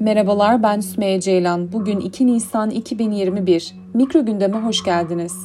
Merhabalar ben Sümeyye Ceylan. Bugün 2 Nisan 2021. Mikro gündeme hoş geldiniz.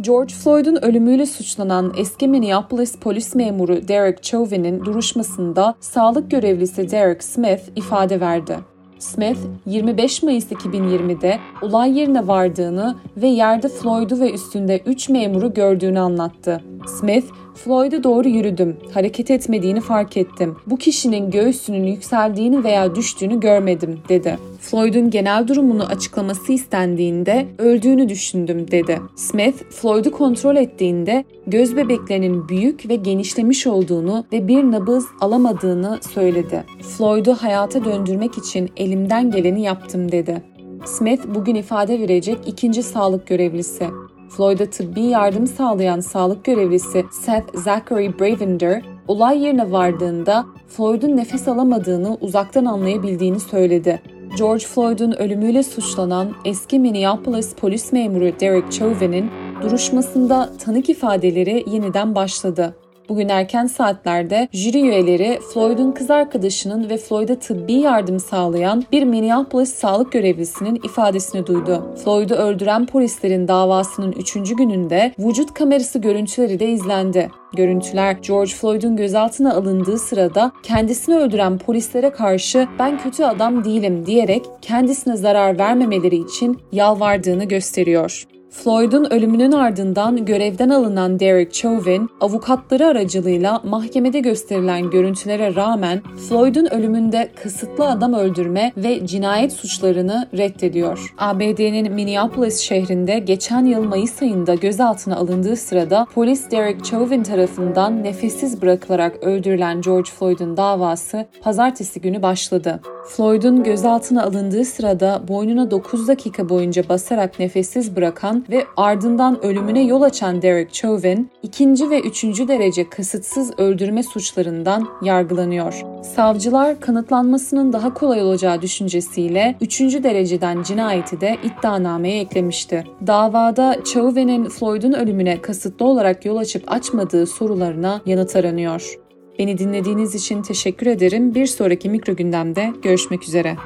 George Floyd'un ölümüyle suçlanan eski Minneapolis polis memuru Derek Chauvin'in duruşmasında sağlık görevlisi Derek Smith ifade verdi. Smith, 25 Mayıs 2020'de olay yerine vardığını ve yerde Floyd'u ve üstünde 3 memuru gördüğünü anlattı. Smith, Floyd'a doğru yürüdüm. Hareket etmediğini fark ettim. Bu kişinin göğsünün yükseldiğini veya düştüğünü görmedim, dedi. Floyd'un genel durumunu açıklaması istendiğinde öldüğünü düşündüm, dedi. Smith, Floyd'u kontrol ettiğinde göz bebeklerinin büyük ve genişlemiş olduğunu ve bir nabız alamadığını söyledi. Floyd'u hayata döndürmek için elimden geleni yaptım, dedi. Smith bugün ifade verecek ikinci sağlık görevlisi. Floyd'a tıbbi yardım sağlayan sağlık görevlisi Seth Zachary Bravender, olay yerine vardığında Floyd'un nefes alamadığını uzaktan anlayabildiğini söyledi. George Floyd'un ölümüyle suçlanan eski Minneapolis polis memuru Derek Chauvin'in duruşmasında tanık ifadeleri yeniden başladı. Bugün erken saatlerde jüri üyeleri Floyd'un kız arkadaşının ve Floyd'a tıbbi yardım sağlayan bir Minneapolis sağlık görevlisinin ifadesini duydu. Floyd'u öldüren polislerin davasının 3. gününde vücut kamerası görüntüleri de izlendi. Görüntüler George Floyd'un gözaltına alındığı sırada kendisini öldüren polislere karşı ben kötü adam değilim diyerek kendisine zarar vermemeleri için yalvardığını gösteriyor. Floyd'un ölümünün ardından görevden alınan Derek Chauvin, avukatları aracılığıyla mahkemede gösterilen görüntülere rağmen Floyd'un ölümünde kasıtlı adam öldürme ve cinayet suçlarını reddediyor. ABD'nin Minneapolis şehrinde geçen yıl Mayıs ayında gözaltına alındığı sırada polis Derek Chauvin tarafından nefessiz bırakılarak öldürülen George Floyd'un davası pazartesi günü başladı. Floyd'un gözaltına alındığı sırada boynuna 9 dakika boyunca basarak nefessiz bırakan ve ardından ölümüne yol açan Derek Chauvin, ikinci ve üçüncü derece kasıtsız öldürme suçlarından yargılanıyor. Savcılar kanıtlanmasının daha kolay olacağı düşüncesiyle üçüncü dereceden cinayeti de iddianameye eklemişti. Davada Chauvin'in Floyd'un ölümüne kasıtlı olarak yol açıp açmadığı sorularına yanıt aranıyor. Beni dinlediğiniz için teşekkür ederim. Bir sonraki mikro gündemde görüşmek üzere.